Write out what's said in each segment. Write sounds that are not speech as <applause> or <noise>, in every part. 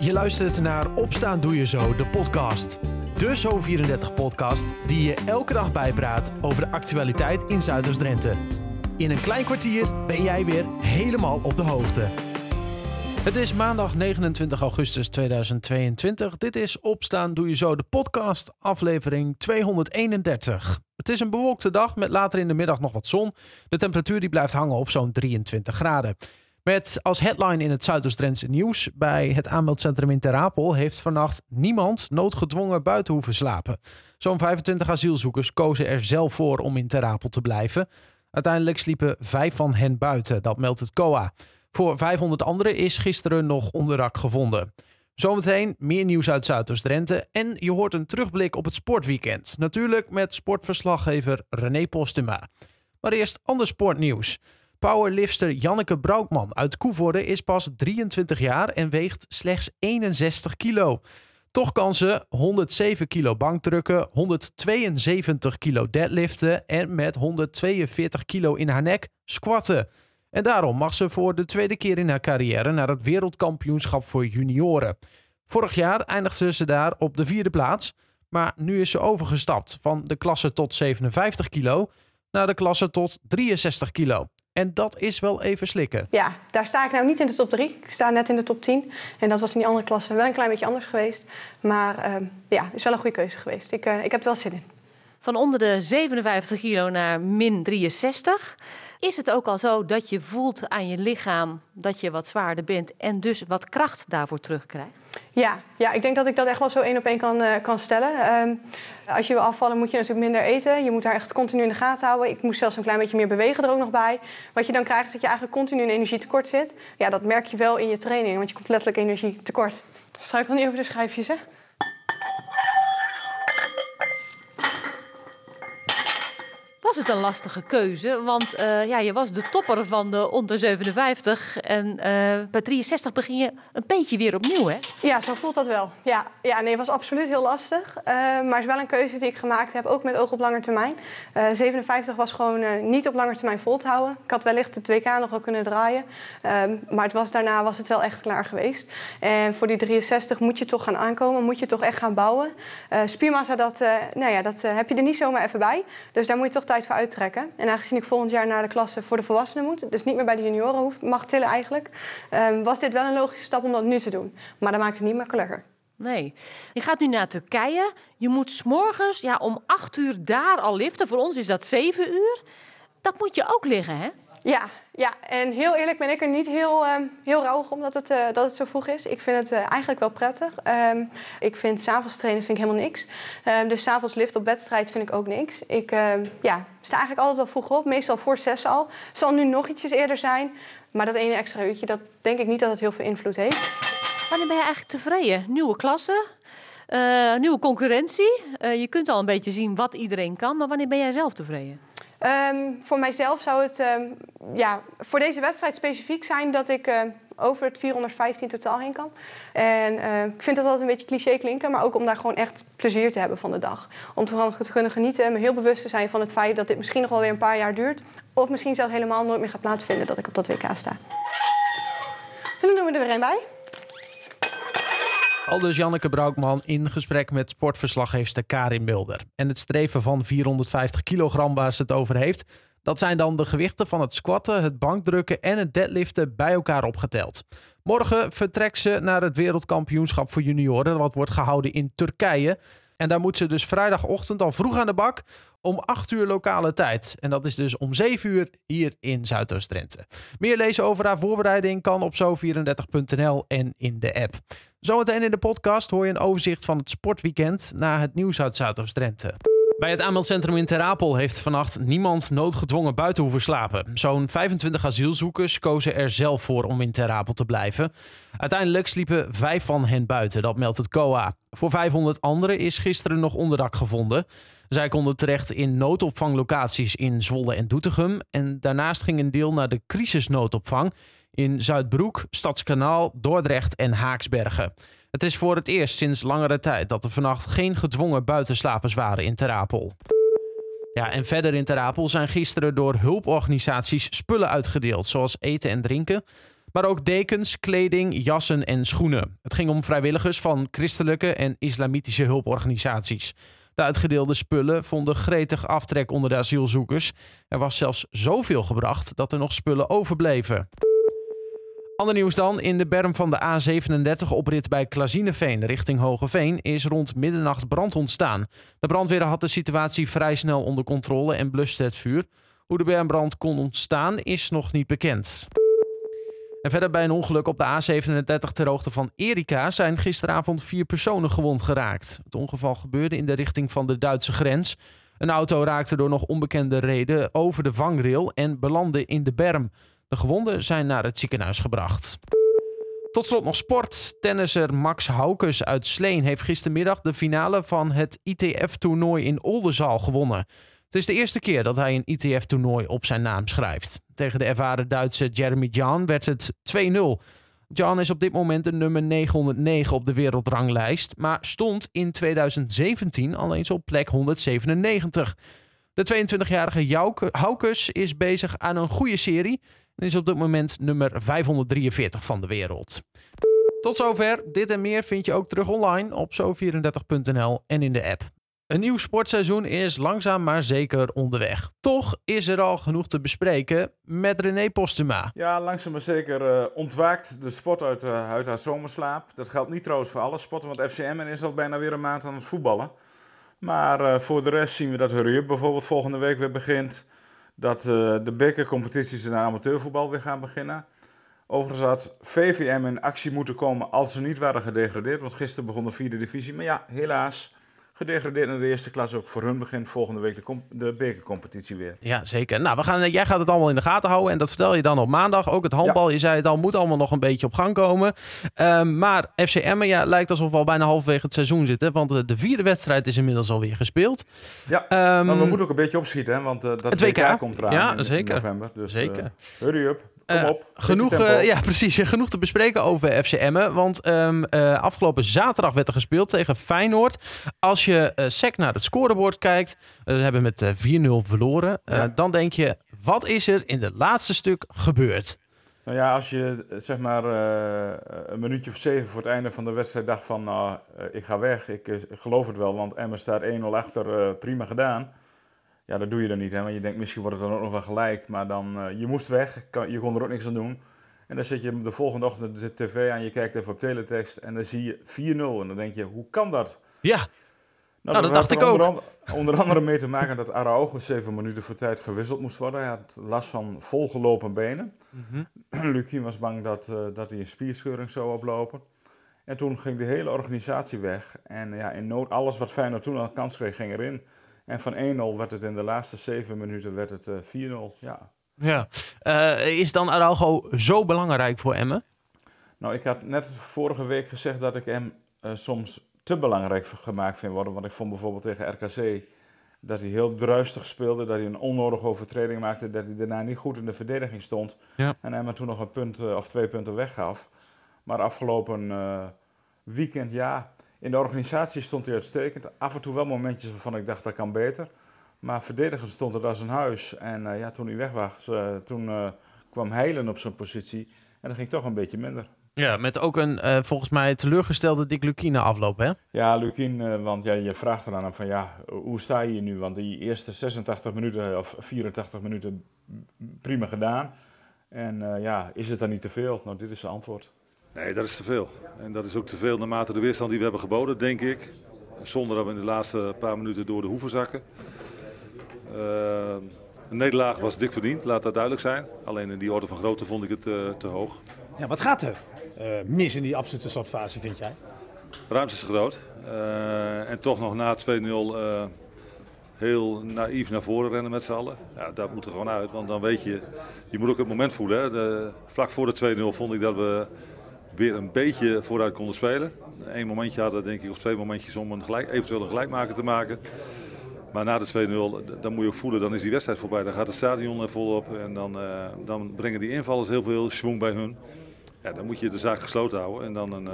Je luistert naar Opstaan Doe Je Zo, de podcast. De Zo34-podcast die je elke dag bijpraat over de actualiteit in Zuiders-Drenthe. In een klein kwartier ben jij weer helemaal op de hoogte. Het is maandag 29 augustus 2022. Dit is Opstaan Doe Je Zo, de podcast, aflevering 231. Het is een bewolkte dag met later in de middag nog wat zon. De temperatuur die blijft hangen op zo'n 23 graden. Met als headline in het Zuidoost-Drentse nieuws. Bij het aanmeldcentrum in Terapel heeft vannacht niemand noodgedwongen buiten hoeven slapen. Zo'n 25 asielzoekers kozen er zelf voor om in Terapel te blijven. Uiteindelijk sliepen vijf van hen buiten, dat meldt het COA. Voor 500 anderen is gisteren nog onderdak gevonden. Zometeen meer nieuws uit Zuidoost-Drenthe en je hoort een terugblik op het sportweekend. Natuurlijk met sportverslaggever René Postuma. Maar eerst ander sportnieuws. Powerlifter Janneke Broukman uit Koevoorde is pas 23 jaar en weegt slechts 61 kilo. Toch kan ze 107 kilo bankdrukken, 172 kilo deadliften en met 142 kilo in haar nek squatten. En daarom mag ze voor de tweede keer in haar carrière naar het wereldkampioenschap voor junioren. Vorig jaar eindigde ze daar op de vierde plaats, maar nu is ze overgestapt van de klasse tot 57 kilo naar de klasse tot 63 kilo. En dat is wel even slikken. Ja, daar sta ik nou niet in de top 3. Ik sta net in de top 10. En dat was in die andere klasse wel een klein beetje anders geweest. Maar uh, ja, is wel een goede keuze geweest. Ik, uh, ik heb er wel zin in. Van onder de 57 kilo naar min 63. Is het ook al zo dat je voelt aan je lichaam dat je wat zwaarder bent en dus wat kracht daarvoor terugkrijgt? Ja, ja ik denk dat ik dat echt wel zo één op één kan, uh, kan stellen. Um, als je wil afvallen moet je natuurlijk minder eten. Je moet daar echt continu in de gaten houden. Ik moest zelfs een klein beetje meer bewegen er ook nog bij. Wat je dan krijgt is dat je eigenlijk continu in energietekort zit. Ja, dat merk je wel in je training, want je komt letterlijk energietekort. Struikel niet over de schijfjes, hè? Was het een lastige keuze. Want uh, ja, je was de topper van de onder 57. En uh, bij 63 begin je een beetje weer opnieuw, hè? Ja, zo voelt dat wel. Ja, ja nee, het was absoluut heel lastig. Uh, maar het is wel een keuze die ik gemaakt heb, ook met oog op lange termijn. 57 was gewoon niet op lange termijn vol te houden. Ik had wellicht het WK nog wel kunnen draaien. maar het was, daarna was het wel echt klaar geweest. En voor die 63 moet je toch gaan aankomen, moet je toch echt gaan bouwen. spiermassa, dat, nou ja, dat heb je er niet zomaar even bij. Dus daar moet je toch tijd voor uittrekken. En aangezien ik volgend jaar naar de klasse voor de volwassenen moet, dus niet meer bij de junioren hoef, mag tillen eigenlijk, um, was dit wel een logische stap om dat nu te doen. Maar dat maakt het niet makkelijker. Nee. Je gaat nu naar Turkije. Je moet s'morgens ja, om acht uur daar al liften. Voor ons is dat zeven uur. Dat moet je ook liggen, hè? Ja, ja, en heel eerlijk ben ik er niet heel, uh, heel rauwig om dat het, uh, dat het zo vroeg is. Ik vind het uh, eigenlijk wel prettig. Um, ik vind s'avonds trainen vind ik helemaal niks. Um, dus s'avonds lift op wedstrijd vind ik ook niks. Ik ehm, ja, sta eigenlijk altijd wel vroeg op, meestal voor zes al. Zal nu nog ietsjes eerder zijn. Maar dat ene extra uurtje, dat denk ik niet dat het heel veel invloed heeft. Wanneer ben je eigenlijk tevreden? Nieuwe klasse? nieuwe concurrentie? je kunt al een beetje zien wat iedereen kan. Maar wanneer ben jij zelf tevreden? Um, voor mijzelf zou het um, ja, voor deze wedstrijd specifiek zijn dat ik uh, over het 415 totaal heen kan. En uh, ik vind dat altijd een beetje cliché klinken, maar ook om daar gewoon echt plezier te hebben van de dag. Om te kunnen genieten en me heel bewust te zijn van het feit dat dit misschien nog wel weer een paar jaar duurt. Of misschien zelfs helemaal nooit meer gaat plaatsvinden dat ik op dat WK sta. En dan doen we er weer een bij. Aldus Janneke Broukman in gesprek met sportverslaggeefster Karin Mulder. En het streven van 450 kilogram waar ze het over heeft, dat zijn dan de gewichten van het squatten, het bankdrukken en het deadliften bij elkaar opgeteld. Morgen vertrekt ze naar het wereldkampioenschap voor junioren, wat wordt gehouden in Turkije. En daar moet ze dus vrijdagochtend al vroeg aan de bak om 8 uur lokale tijd. En dat is dus om 7 uur hier in Zuidoost-Drenthe. Meer lezen over haar voorbereiding kan op zo34.nl en in de app. Zometeen in de podcast hoor je een overzicht van het sportweekend na het nieuws uit Zuidoost-Drenthe. Bij het aanmeldcentrum in Terapel heeft vannacht niemand noodgedwongen buiten hoeven slapen. Zo'n 25 asielzoekers kozen er zelf voor om in Terapel te blijven. Uiteindelijk sliepen vijf van hen buiten, dat meldt het COA. Voor 500 anderen is gisteren nog onderdak gevonden. Zij konden terecht in noodopvanglocaties in Zwolle en Doetinchem. En daarnaast ging een deel naar de crisisnoodopvang in Zuidbroek, Stadskanaal, Dordrecht en Haaksbergen. Het is voor het eerst sinds langere tijd dat er vannacht geen gedwongen buitenslapers waren in Terapel. Ja, en verder in Terapel zijn gisteren door hulporganisaties spullen uitgedeeld, zoals eten en drinken. Maar ook dekens, kleding, jassen en schoenen. Het ging om vrijwilligers van christelijke en islamitische hulporganisaties. De uitgedeelde spullen vonden gretig aftrek onder de asielzoekers. Er was zelfs zoveel gebracht dat er nog spullen overbleven. Ander nieuws dan. In de berm van de A37 oprit bij Klazineveen richting Hogeveen is rond middernacht brand ontstaan. De brandweer had de situatie vrij snel onder controle en bluste het vuur. Hoe de bermbrand kon ontstaan is nog niet bekend. En verder bij een ongeluk op de A37 ter hoogte van Erika zijn gisteravond vier personen gewond geraakt. Het ongeval gebeurde in de richting van de Duitse grens. Een auto raakte door nog onbekende reden over de vangrail en belandde in de berm. De gewonden zijn naar het ziekenhuis gebracht. Tot slot nog sport. Tennisser Max Haukes uit Sleen heeft gistermiddag de finale van het ITF-toernooi in Oldenzaal gewonnen. Het is de eerste keer dat hij een ITF-toernooi op zijn naam schrijft. Tegen de ervaren Duitse Jeremy John werd het 2-0. John is op dit moment de nummer 909 op de wereldranglijst, maar stond in 2017 al eens op plek 197. De 22-jarige Haukes is bezig aan een goede serie en is op dit moment nummer 543 van de wereld. Tot zover. Dit en meer vind je ook terug online op zo34.nl en in de app. Een nieuw sportseizoen is langzaam maar zeker onderweg. Toch is er al genoeg te bespreken met René Postuma. Ja, langzaam maar zeker uh, ontwaakt de sport uit, uh, uit haar zomerslaap. Dat geldt niet trouwens voor alle sporten, want FCM is al bijna weer een maand aan het voetballen. Maar uh, voor de rest zien we dat Hurry Up bijvoorbeeld volgende week weer begint. Dat de bekercompetities in amateurvoetbal weer gaan beginnen. Overigens had VVM in actie moeten komen als ze niet waren gedegradeerd. Want gisteren begon de vierde divisie. Maar ja, helaas gedegradeerd in de eerste klas. Ook voor hun begint volgende week de, de bekercompetitie weer. Ja, zeker. Nou, we gaan, jij gaat het allemaal in de gaten houden. En dat vertel je dan op maandag. Ook het handbal, je zei het al, moet allemaal nog een beetje op gang komen. Um, maar FC Emmen ja, lijkt alsof we al bijna halverwege het seizoen zitten. Want de, de vierde wedstrijd is inmiddels alweer gespeeld. Ja, um, maar we moeten ook een beetje opschieten. Hè, want uh, dat het WK, komt eraan ja, in, zeker. in november. Dus zeker. Uh, hurry up. Kom Uh, op. genoeg, uh, ja, precies. Genoeg te bespreken over FC Emmen. Want um, uh, afgelopen zaterdag werd er gespeeld tegen Feyenoord. Als je sec naar het scorebord kijkt, we hebben met 4-0 verloren. Ja. Dan denk je, wat is er in het laatste stuk gebeurd? Nou ja, als je zeg maar een minuutje of zeven voor het einde van de wedstrijd dacht van, nou, ik ga weg. Ik geloof het wel, want Emmen staat 1-0 achter. prima gedaan. Ja, dat doe je dan niet, hè? want je denkt misschien wordt het dan ook nog wel gelijk. Maar dan, uh, je moest weg, je kon er ook niks aan doen. En dan zit je de volgende ochtend de tv aan, je kijkt even op teletext en dan zie je 4-0. En dan denk je, hoe kan dat? Ja, nou, nou dat dacht ik ook. Onder, onder andere mee te maken dat Araujo 7 minuten voor tijd gewisseld moest worden. Hij had last van volgelopen benen. <clears throat> Mm -hmm. Was bang dat, uh, dat hij een spierscheuring zou oplopen. En toen ging de hele organisatie weg. En ja, in nood, alles wat Feyenoord toen al kans kreeg, ging erin. En van 1-0 werd het in de laatste 7 minuten werd het, uh, 4-0. Ja. Ja. Uh, is dan Araujo zo belangrijk voor Emmen? Nou, ik had net vorige week gezegd dat ik hem uh, soms te belangrijk gemaakt vind worden. Want ik vond bijvoorbeeld tegen RKC dat hij heel druistig speelde, dat hij een onnodige overtreding maakte, dat hij daarna niet goed in de verdediging stond. Ja. En Emmen toen nog een punt uh, of twee punten weggaf. Maar afgelopen weekend, ja, in de organisatie stond hij uitstekend. Af en toe wel momentjes waarvan ik dacht dat kan beter. Maar verdediger stond er als een huis. En uh, ja, toen hij weg was, uh, toen uh, kwam Heilen op zijn positie. En dat ging toch een beetje minder. Ja, met ook een volgens mij teleurgestelde Dick Lukien afloop, hè? Ja, Lukien, want ja, je vraagt er aan hem van ja, hoe sta je hier nu? Want die eerste 86 minuten of 84 minuten prima gedaan. En ja, is het dan niet te veel? Nou, dit is zijn antwoord. Nee, dat is te veel. En dat is ook te veel naarmate de weerstand die we hebben geboden, denk ik. Zonder dat we in de laatste paar minuten door de hoeven zakken. Uh, een nederlaag was dik verdiend, laat dat duidelijk zijn. Alleen in die orde van grootte vond ik het uh, te hoog. Ja, wat gaat er uh, mis in die absolute slotfase, vind jij? Ruimte is groot. En toch nog na 2-0 heel naïef naar voren rennen met z'n allen. Ja, dat moet er gewoon uit, want dan weet je... Je moet ook het moment voelen. Hè. De, vlak voor de 2-0 vond ik dat we weer een beetje vooruit konden spelen. Eén momentje hadden, denk ik, of twee momentjes om een gelijk, eventueel een gelijkmaker te maken. Maar na de 2-0, dan moet je ook voelen, dan is die wedstrijd voorbij. Dan gaat het stadion volop en dan, uh, dan brengen die invallers heel veel schwung bij hun. Ja, dan moet je de zaak gesloten houden en dan een uh,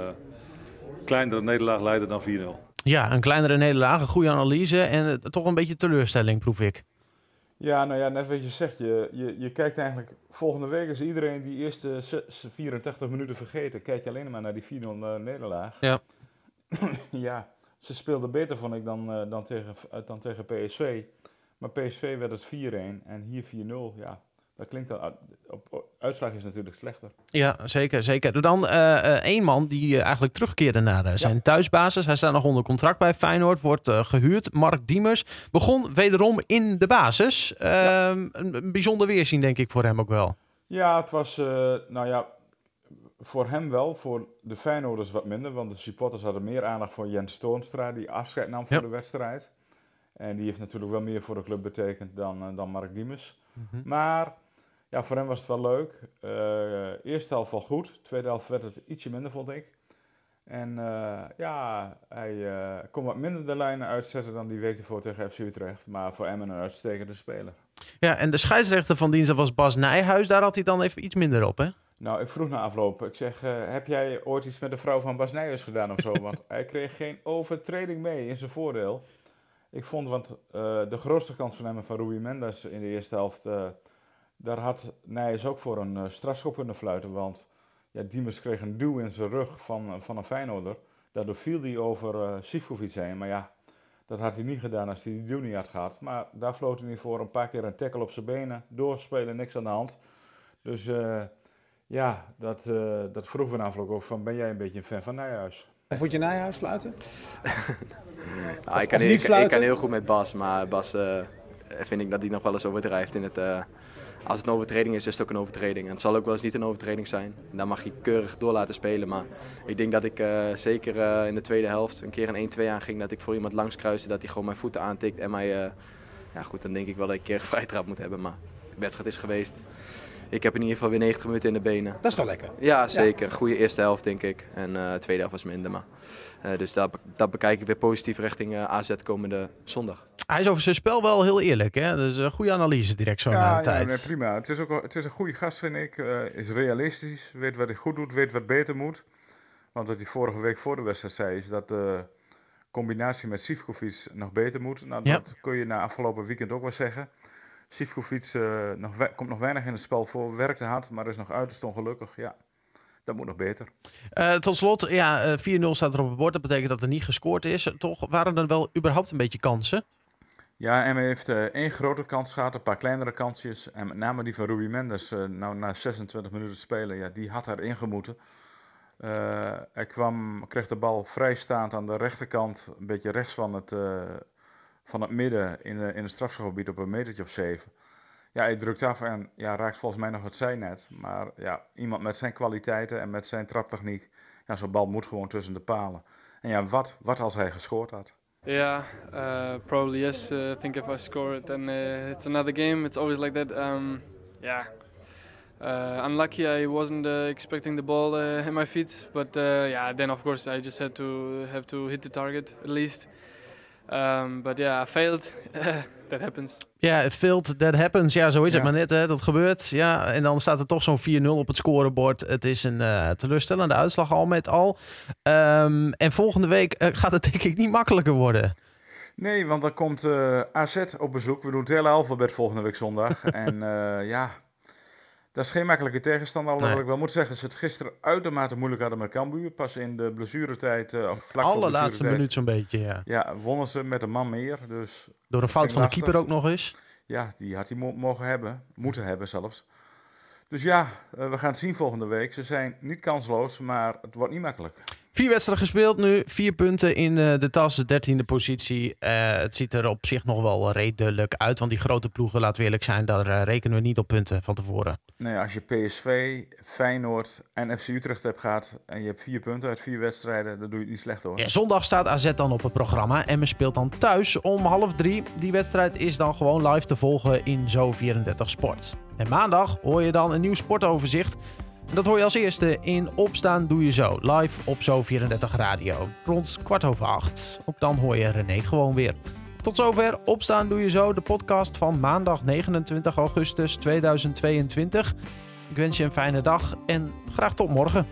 kleinere nederlaag leiden dan 4-0. Ja, een kleinere nederlaag, een goede analyse en uh, toch een beetje teleurstelling, proef ik. Ja, nou ja, net wat je zegt, je, je, je kijkt eigenlijk, volgende week is iedereen die eerste se- se- 84 minuten vergeten, kijk je alleen maar naar die 4-0 eh, nederlaag. Ja. <clears throat> ja, ze speelden beter, vond ik, dan, eh, dan, tegen, eh, dan tegen PSV. Maar PSV werd het 4-1 en hier 4-0, ja. Dat klinkt dan, op, uitslag is natuurlijk slechter. Ja, zeker, zeker. Dan eh, één man die eh, eigenlijk terugkeerde naar zijn thuisbasis. Hij staat nog onder contract bij Feyenoord, wordt eh, gehuurd. Mark Diemers begon wederom in de basis. Ehm, een, een bijzonder weerzien, denk ik, voor hem ook wel. Ja, het was, nou ja, voor hem wel, voor de Feyenoorders wat minder, want de supporters hadden meer aandacht voor Jens Toornstra, die afscheid nam voor Ja. de wedstrijd. En die heeft natuurlijk wel meer voor de club betekend dan, dan Mark Diemers. Maar ja, voor hem was het wel leuk. Eh eerste helft wel goed, tweede helft werd het ietsje minder, vond ik. En eh, ja, hij eh, kon wat minder de lijnen uitzetten dan die week ervoor tegen FC Utrecht. Maar voor Emmen een uitstekende speler. Ja, en de scheidsrechter van dienst was Bas Nijhuis. Daar had hij dan even iets minder op, hè? Nou, ik vroeg na afloop. Ik zeg, heb jij ooit iets met de vrouw van Bas Nijers gedaan of zo? <laughs> Want hij kreeg geen overtreding mee in zijn voordeel. Ik vond, want de grootste kans van hem en van Rui Mendes in de eerste helft, daar had Nijers ook voor een eh, strafschop kunnen fluiten. Want ja, Diemers kreeg een duw in zijn rug van, eh, van een Feyenoorder. Daardoor viel hij over eh Sivkovic heen. Maar ja, dat had hij niet gedaan als hij die duw niet had gehad. Maar daar floot hij voor. Een paar keer een tackle op zijn benen. Doorspelen, niks aan de hand. Dus eh, ja, dat, eh dat vroeg we afloop ook van, ben jij een beetje een fan van Nijhuis? Vond je Nijhuis fluiten? <laughs> Nou, ik, of kan, niet ik, ik fluiten? kan heel goed met Bas, maar Bas eh, vind ik dat hij nog wel eens overdrijft in het. Als het een overtreding is, is het ook een overtreding. En het zal ook wel eens niet een overtreding zijn. Dan mag je keurig door laten spelen. Maar ik denk dat ik eh, zeker eh, in de tweede helft een keer een 1-2 aanging. Dat ik voor iemand langs kruiste, dat hij gewoon mijn voeten aantikt. En mij, eh, ja goed, dan denk ik wel dat ik een keer <laughs> een vrije trap moet hebben. Maar de wedstrijd is geweest. Ik heb in ieder geval weer 90 minuten in de benen. Dat is toch lekker? Ja, zeker. Goede eerste helft, denk ik. En eh, de tweede helft was minder. Maar, eh, dus dat, dat bekijk ik weer positief richting eh, AZ komende zondag. Hij is over zijn spel wel heel eerlijk, hè? Dus een goede analyse direct zo na de tijd. nee, prima. Het is, ook, wel- het is een goede gast, vind ik. Eh, is realistisch, weet wat hij goed doet, weet wat beter moet. Want wat hij vorige week voor de wedstrijd zei, is dat de combinatie met Sivkovic nog beter moet. Nou, Ja. dat kun je na afgelopen weekend ook wel zeggen. Sivkovic eh, nog komt nog weinig in het spel voor, werkte hard, maar is nog uiterst ongelukkig. Ja, dat moet nog beter. Eh, tot slot, ja, eh, 4-0 staat er op het bord. Dat betekent dat er niet gescoord is. Toch waren er wel überhaupt een beetje kansen? Ja, Emmen heeft eh, één grote kans gehad, een paar kleinere kansjes. En met name die van Ruby Mendes, eh, nou na 26 minuten spelen, ja, die had erin gemoeten. Eh, hij kwam, kreeg de bal vrijstaand aan de rechterkant, een beetje rechts van het, eh, van het midden in, de- in het strafschopgebied op een metertje of zeven. Ja, hij drukt af en ja, raakt volgens mij nog het zijnet. Maar ja, iemand met zijn kwaliteiten en met zijn traptechniek, ja, zo'n bal moet gewoon tussen de palen. En ja, wat, wat als hij gescoord had? Yeah, uh, probably yes. I think if I score it, then uh, it's another game. It's always like that. Um, yeah. Uh, unlucky, I wasn't uh, expecting the ball uh, in my feet, but yeah. Then of course I just had to have to hit the target at least. Um, but yeah, I failed. <laughs> that happens. Ja, it failed, that happens. Ja, zo is het maar net. Hè. Dat gebeurt. Ja, en dan staat er toch zo'n 4-0 op het scorebord. Het is een eh, teleurstellende uitslag al met al. Ehm, en volgende week eh, gaat het denk ik niet makkelijker worden. Nee, want dan komt eh, AZ op bezoek. We doen het hele alfabet volgende week zondag. <laughs> en eh, ja, dat is geen makkelijke tegenstander. Alhoewel Nee. ik wel moet zeggen, ze het gisteren uitermate moeilijk hadden met Cambuur. Pas in de blessuretijd, eh of vlak voor de Allerlaatste blessuretijd, minuut zo'n beetje, ja. Ja, wonnen ze met een man meer. Dus Door een fout van de keeper ook nog eens. ja, die had hij mo- mogen hebben. Moeten hebben zelfs. Dus ja, eh, we gaan het zien volgende week. Ze zijn niet kansloos, maar het wordt niet makkelijk. Vier wedstrijden gespeeld nu. Vier punten in eh, de tas, de dertiende positie. Eh, het ziet er op zich nog wel redelijk uit. Want die grote ploegen, laten we eerlijk zijn, daar eh, rekenen we niet op punten van tevoren. Nee, als je PSV, Feyenoord en FC Utrecht hebt gehad en je hebt vier punten uit vier wedstrijden, dan doe je het niet slecht hoor. Ja, zondag staat AZ dan op het programma. En men speelt dan thuis om half drie. Die wedstrijd is dan gewoon live te volgen in Zo34 Sport. En maandag hoor je dan een nieuw sportoverzicht. Dat hoor je als eerste in Opstaan Doe Je Zo. Live op Zo34 Radio. Rond kwart over acht. Ook dan hoor je René gewoon weer. Tot zover Opstaan Doe Je Zo. De podcast van maandag 29 augustus 2022. Ik wens je een fijne dag en graag tot morgen.